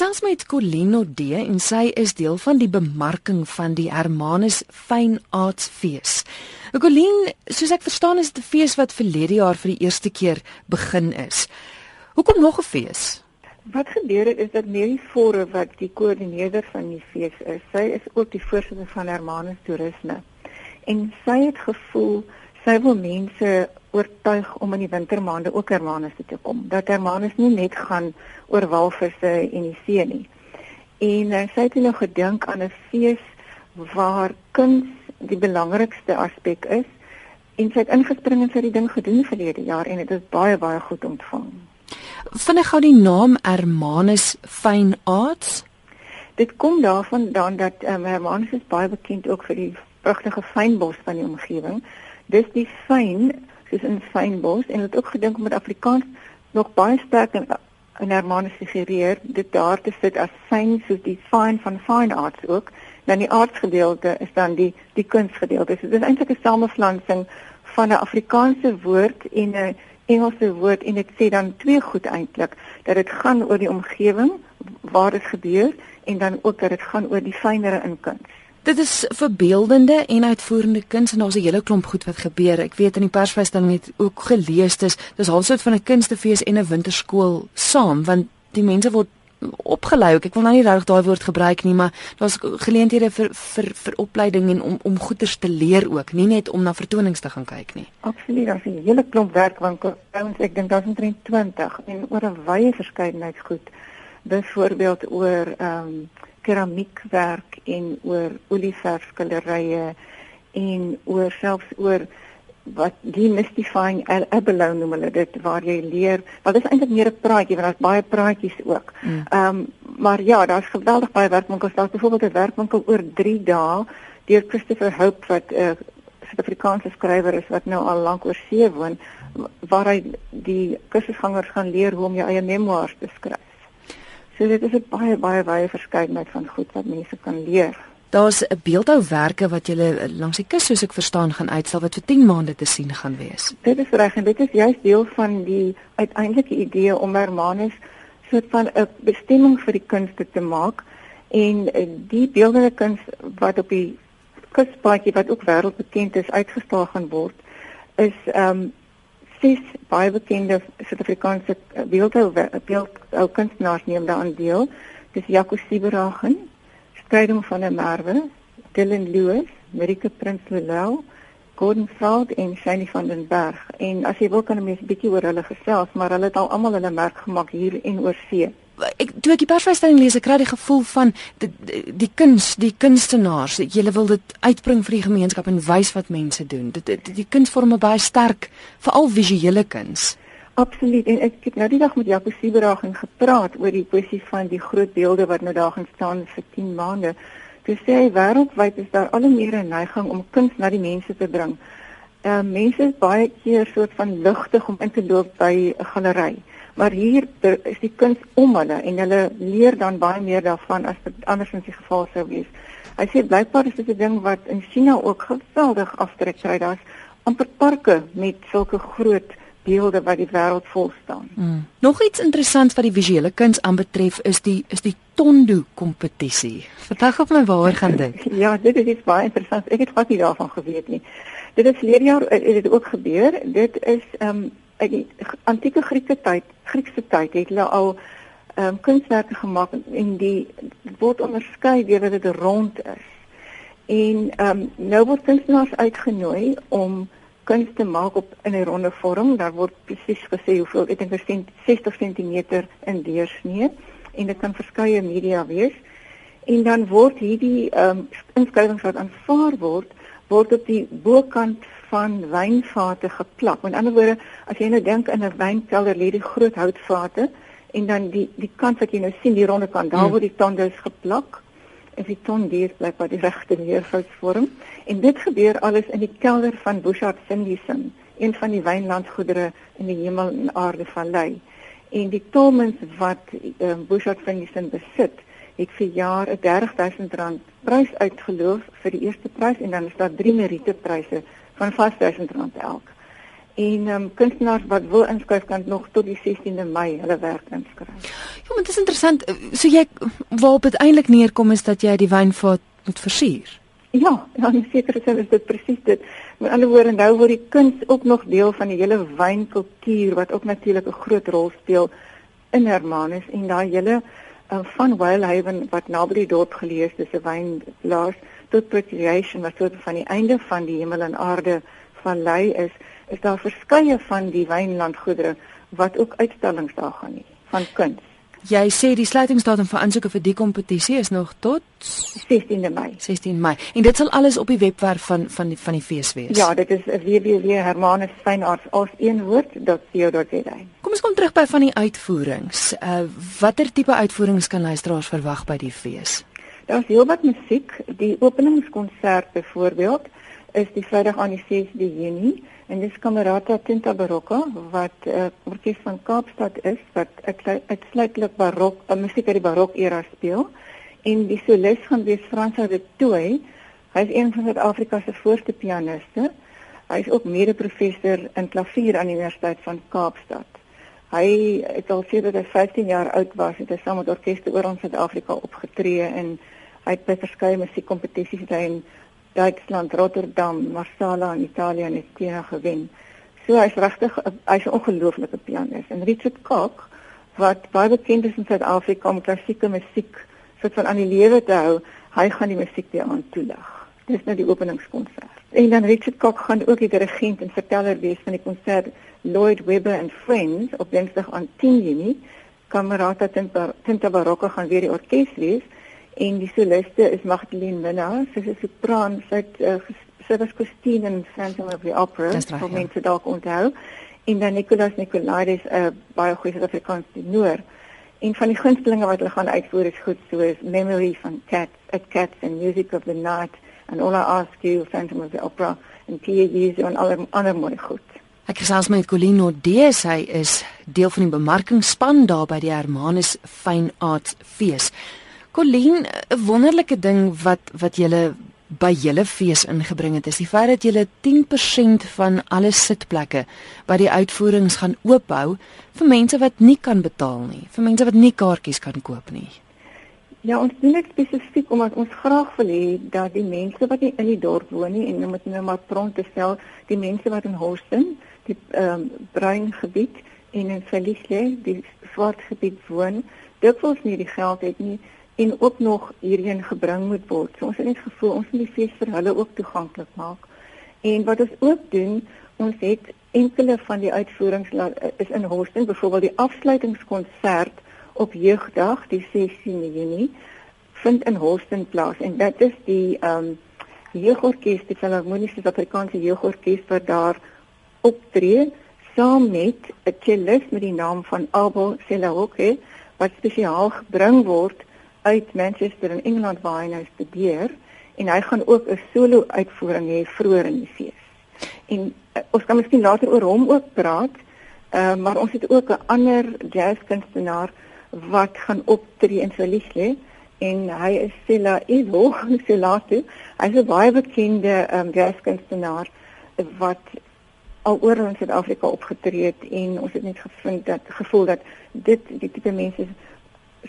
gesels met Colino D en sy is deel van die bemarking van die Hermanus Fyn Arts Fees. Colin, soos ek verstaan is dit 'n fees wat verlede jaar vir die eerste keer begin is. Hoekom nog 'n fees? Wat gebeur het is dat Mary Forre wat die koördineerder van die fees is, sy is ook die voorsitter van Hermanus Toerisme. En sy het gevoel sy wil mense oortuig om in die wintermaande ook Hermanus toe te kom. Dat Hermanus nie net gaan oor walvisse en die see nie. En uh, sy het nou gedink aan 'n fees waar kuns die belangrikste aspek is en sy het ingespring en sy het die ding gedoen verlede jaar en dit is baie baie goed ontvang. Vinnig gou die naam Hermanus Fine Arts. Dit kom daarvan dan dat um, Hermanus is baie bekend ook vir die pragtige fynbos van die omgewing. Dis die fyn soos in fynbos en het ook gedink om met Afrikaans nog baie sterk in in Hermanus figureer dit daar te sit as fyn soos die fine van fine arts ook dan die arts gedeelte is dan die die kunsgedeelte. So, dit is eintlik 'n samevlansing van 'n Afrikaanse woord en 'n Engelse woord en dit sê dan twee goed eintlik dat dit gaan oor die omgewing waar dit gebeur en dan ook dat dit gaan oor die fynere in kuns. Dit is verbeeldende en uitvoerende kuns en daar's 'n hele klomp goed wat gebeur. Ek weet in die persvrystelling het ook gelees dis dis halfsoort van 'n kunstefees en 'n winterskool saam want die mense word opgelei. Ek wil nou nie regtig daai woord gebruik nie, maar daar's geleenthede vir vir vir opleiding en om om goeders te leer ook, nie net om na vertonings te gaan kyk nie. Absoluut, daar's 'n hele klomp werkwinkels. Ouens, ek dink daar's omtrent 20 en oor 'n wye verskeidenheid goed. Byvoorbeeld oor ehm um, keramiekwerk en oor olieverfskillerye en oor selfs oor wat demystifying abalone noem hulle dit waar jy leer wat is eintlik meer 'n praatjie want daar's baie praatjies ook. Mm. Ehm mm. um, maar ja, daar's geweldig baie werkwinkels. Daar's byvoorbeeld 'n werkwinkel oor 3 dae deur Christopher Hope wat 'n uh, Suid-Afrikaanse skrywer is wat nou al lank oor see woon waar hy die kursusgangers gaan leer hoe om jou eie memoirs te skryf. So dit is 'n baie baie baie verskeidenheid van goed wat mense kan leer. Daar's 'n beeldhouwerke wat jy langs die kus soos ek verstaan gaan uitstal wat vir 10 maande te sien gaan wees. Dit is reg en dit is juist deel van die uiteindelike idee om Hermanus soort van 'n bestemming vir die kunste te maak en eh, die beeldende kuns wat op die kuspaadjie wat ook wêreldbekend is uitgestal gaan word is ehm um, ses baie bekende Suid-Afrikaanse beeldhou beeldhou kunstenaars neem daaraan deel. Dis Jaco Sieberagen, Strydom van der Merwe, Dylan Lewis, Marika Prins Lelou, Gordon Fraud en Shani van den Berg. En as jy wil kan 'n mens bietjie oor hulle gesels, maar hulle het al almal hulle merk gemaak hier en oor see ek toe ek die persvrystelling lees, ek kry die gevoel van die die, kuns, die kunstenaars, jy wil dit uitbring vir die gemeenskap en wys wat mense doen. Dit die, die kunsvorme baie sterk, veral visuele kuns. Absoluut. En ek het nou die dag met Jaco Sieberag en gepraat oor die kwessie van die groot beelde wat nou daar gaan staan vir 10 maande. Toe sê hy wêreldwyd is daar al meer 'n neiging om kuns na die mense te bring. Ehm uh, mense is baie keer soort van ligtig om in te loop by 'n galery maar hier is die kuns om hulle en hulle leer dan baie meer daarvan as dit andersins die geval sou wees. Hy sê blykbaar is dit 'n ding wat in China ook geweldig aftrek kry. Daar's amper parke met sulke groot beelde wat die wêreld vol staan. Mm. Nog iets interessant wat die visuele kuns aanbetref is die is die Tondo kompetisie. Vertel gou my waaroor gaan dit? ja, dit is iets baie interessant. Ek het glad nie daarvan geweet nie. Dit is leer jaar het dit ook gebeur. Dit is ehm um, die antieke Griekse tyd, Griekse tyd het hulle al ehm um, kunswerke gemaak en die word onderskei deur dat dit rond is. En ehm um, nou word kunstenaars uitgenooi om kuns te maak op in 'n ronde vorm. Daar word presies gesê hoeveel, ek dink 60 cm in deursnee en dit kan verskeie media wees. En dan word hierdie ehm um, inskrywings wat aanvaar word, word op die bokant van wynvate geplak. Met ander woorde, as jy nou dink in 'n wynkelder lê die groot houtvate en dan die die kant wat jy nou sien, die ronde kant, daar hmm. word die tondes geplak. En die tondes bly by die regte neerhoudsvorm. En dit gebeur alles in die kelder van Bouchard Finlayson, een van die wynlandgoedere in die hemel en aarde vallei. En die Tolmans wat uh, Bouchard Finlayson besit, het vir jaar 'n R30000 prys uitgeloof vir die eerste prys en dan is daar drie meriete pryse van R5000 elk. En ehm um, kunstenaars wat wil inskryf kan nog tot die 16de Mei hulle werk inskryf. Ja, maar dit is interessant. So jy waarop dit eintlik neerkom is dat jy die wynvaat moet versier. Ja, ja, in sekere sin is dit presies dit. Met ander woorde, nou word die kuns ook nog deel van die hele wynkultuur wat ook natuurlik 'n groot rol speel in Hermanus en daai hele uh, van Wildhaven wat naby die dorp gelees is, 'n wynplaas tot Procreation wat soort van die einde van die hemel en aarde van lei is, is daar verskeie van die wynlandgoedere wat ook uitstallings daar gaan hê van kuns. Jy sê die sluitingsdatum vir aansoeke vir die kompetisie is nog tot 16de Mei. 16 Mei. En dit sal alles op die webwerf van van die van die fees wees. Ja, dit is www.hermanusfynarts.co.za. Kom ons kom terug by van die uitvoerings. Uh watter tipe uitvoerings kan luisteraars verwag by die fees? Daar's heelwat musiek. Die openingskonsert byvoorbeeld is die Vrydag aan die 6de Junie en dis Kamerata Tinta Barocca wat 'n uh, orkes van Kaapstad is wat uitsluitlik barok, uh, musiek uit die barok era speel en die solis gaan wees Fransa de Toey. Hy is een van Suid-Afrika se voorste pianiste. Hy is ook mede-professor in klavier aan die Universiteit van Kaapstad. Hy het al sedert hy 15 jaar oud was, het hy saam met orkeste oor ons Suid-Afrika opgetree en hy het by verskeie musiekkompetisies in Duitsland, Rotterdam, Marsala in Italië en Etienne gewen. So hy's regtig hy's 'n ongelooflike pianis. En Richard Koch wat baie bekend is in Suid-Afrika om klassieke musiek soort van aan die lewe te hou, hy gaan die musiek weer aan toelig. Dis nou die openingskonsert. En dan Richard Koch gaan ook die dirigent en verteller wees van die konsert Lloyd Webber and Friends op Dinsdag aan 10 Junie. Camerata Tinta Barocca gaan weer die orkes wees en die soliste is Magdalene Minnar, sy is 'n sopran, sy het uh, sy was Christine in Phantom of the Opera, vir mense dalk onthou. En dan Nicolas Nicolaides, 'n uh, baie goeie Suid-Afrikaanse tenor. En van die gunstelinge wat hulle gaan uitvoer is goed soos Memory van Cats, at Cats and Music of the Night and All I Ask You, Phantom of the Opera en Pia Jesu en alle ander mooi goed. Ek gesels met Colino Dees, hy is deel van die bemarkingsspan daar by die Hermanus Fine Arts Fees. Colleen, 'n wonderlike ding wat wat julle by julle fees ingebring het, is die feit dat julle 10% van alle sitplekke by die uitvoerings gaan oophou vir mense wat nie kan betaal nie, vir mense wat nie kaartjies kan koop nie. Ja, ons doen dit spesifiek omdat ons graag wil hê dat die mense wat nie in die dorp woon nie en nou moet nou maar pront te stel, die mense wat in Horsten, die ehm um, bruin gebied en in Felisle, die swart gebied woon, dikwels nie die geld het nie en ook nog hierheen gebring moet word. So ons het net gevoel ons moet die fees vir hulle ook toeganklik maak. En wat ons ook doen, ons het enkele van die uitvoerings is in Horsten, byvoorbeeld die afsluitingskonsert op jeugdag die 16 Junie vind in Horsten plaas en dit is die ehm um, jeugorkes die Filharmoniese Suid-Afrikaanse jeugorkes wat daar optree saam met 'n cellist met die naam van Abel Selahoke wat spesiaal gebring word uit Manchester in Engeland waar hy nou studeer en hy gaan ook 'n solo uitvoering hê vroeër in die fees. En uh, ons kan miskien later oor hom ook praat. Ehm uh, maar ons het ook 'n ander jazzkunstenaar wat gaan optree in Solisle en hy is Sela Evo, Selatu. Hy's 'n baie bekende um, jazzkunstenaar wat al oor in Suid-Afrika opgetree het en ons het net gevind dat gevoel dat dit die tipe mense is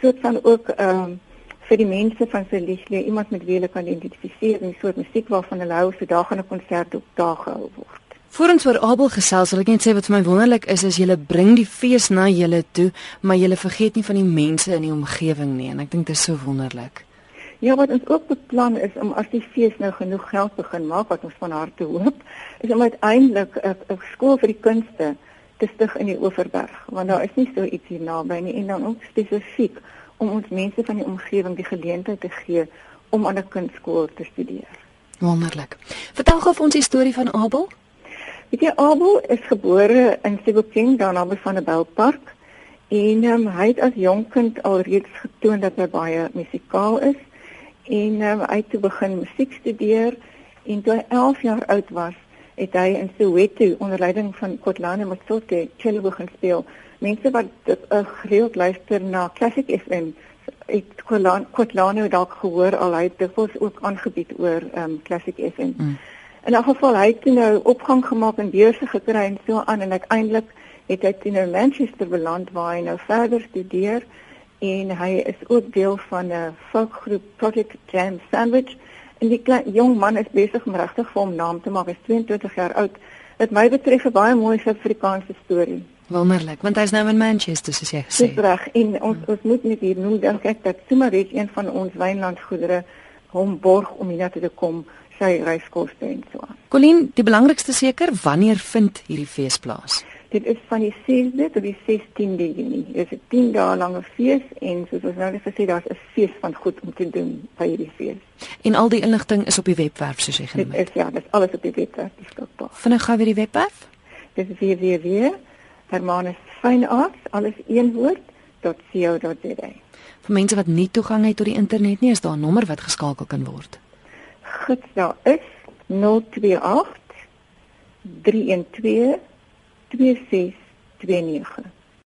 soort van ook ehm um, vir die mense van Selisle iemand met wie hulle kan identifiseer en soort musiek waarvan hulle hou so daar gaan 'n konsert op daar gehou word. Voor ons oor Abel gesels, wil ek net sê wat vir my wonderlik is is julle bring die fees na julle toe, maar julle vergeet nie van die mense in die omgewing nie en ek dink dit is so wonderlik. Ja, wat ons ook beplan is om as die fees nou genoeg geld begin maak wat ons van harte hoop, is om uiteindelik 'n skool vir die kunste te stig in die Oeverberg want daar is nie so iets hier naby nie en dan ook spesifiek om ons mense van die omgewing die geleentheid te gee om aan 'n kunstskool te studeer. Wonderlik. Vertel gou vir ons die storie van Abel. Weet jy Abel is gebore in Sebokeng daar naby van 'n Belpark en um, hy het as jong kind alreeds getoon dat hy baie musikaal is en um, hy het begin musiek studeer en toe hy 11 jaar oud was het hy in Soweto onder leiding van Kotlane Motsote cello begin speel. Mense wat uh, gereeld luister na Classic FM het Kotlane dalk gehoor al hy het dit was ook aangebied oor um, Classic FM. Mm. In 'n geval hy het nou opgang gemaak en beurse gekry en so aan en uiteindelik het hy toe nou Manchester beland waar hy nou verder studeer en hy is ook deel van 'n folkgroep Project Jam Sandwich en die klein jong man is besig om regtig vir hom naam te maak. Hy is 22 jaar oud. Dit my betref 'n baie mooi Suid-Afrikaanse storie. Wonderlik, want hy's nou in Manchester soos jy gesê. Dis reg en ons ons moet net hier noem dink ek dat Sumaret een van ons wynlandgoedere hom borg om hier te kom sy reiskoste en so. Colleen, die belangrikste seker, wanneer vind hierdie fees plaas? Dit is van die 6de tot die 16de Junie. Dit is 'n 10 dae lange fees en soos ons nou net gesê daar's 'n fees van goed om te doen by hierdie fees. En al die inligting is op die webwerf soos jy genoem het. Dit is ja, dit is alles op die webwerf beskikbaar. Vinnig gou weer die webwerf. Dit is www.hermanusfynearts alles een woord.co.za. Vir mense wat nie toegang het tot die internet nie, is daar 'n nommer wat geskakel kan word. Goed, daar is 028 312 2629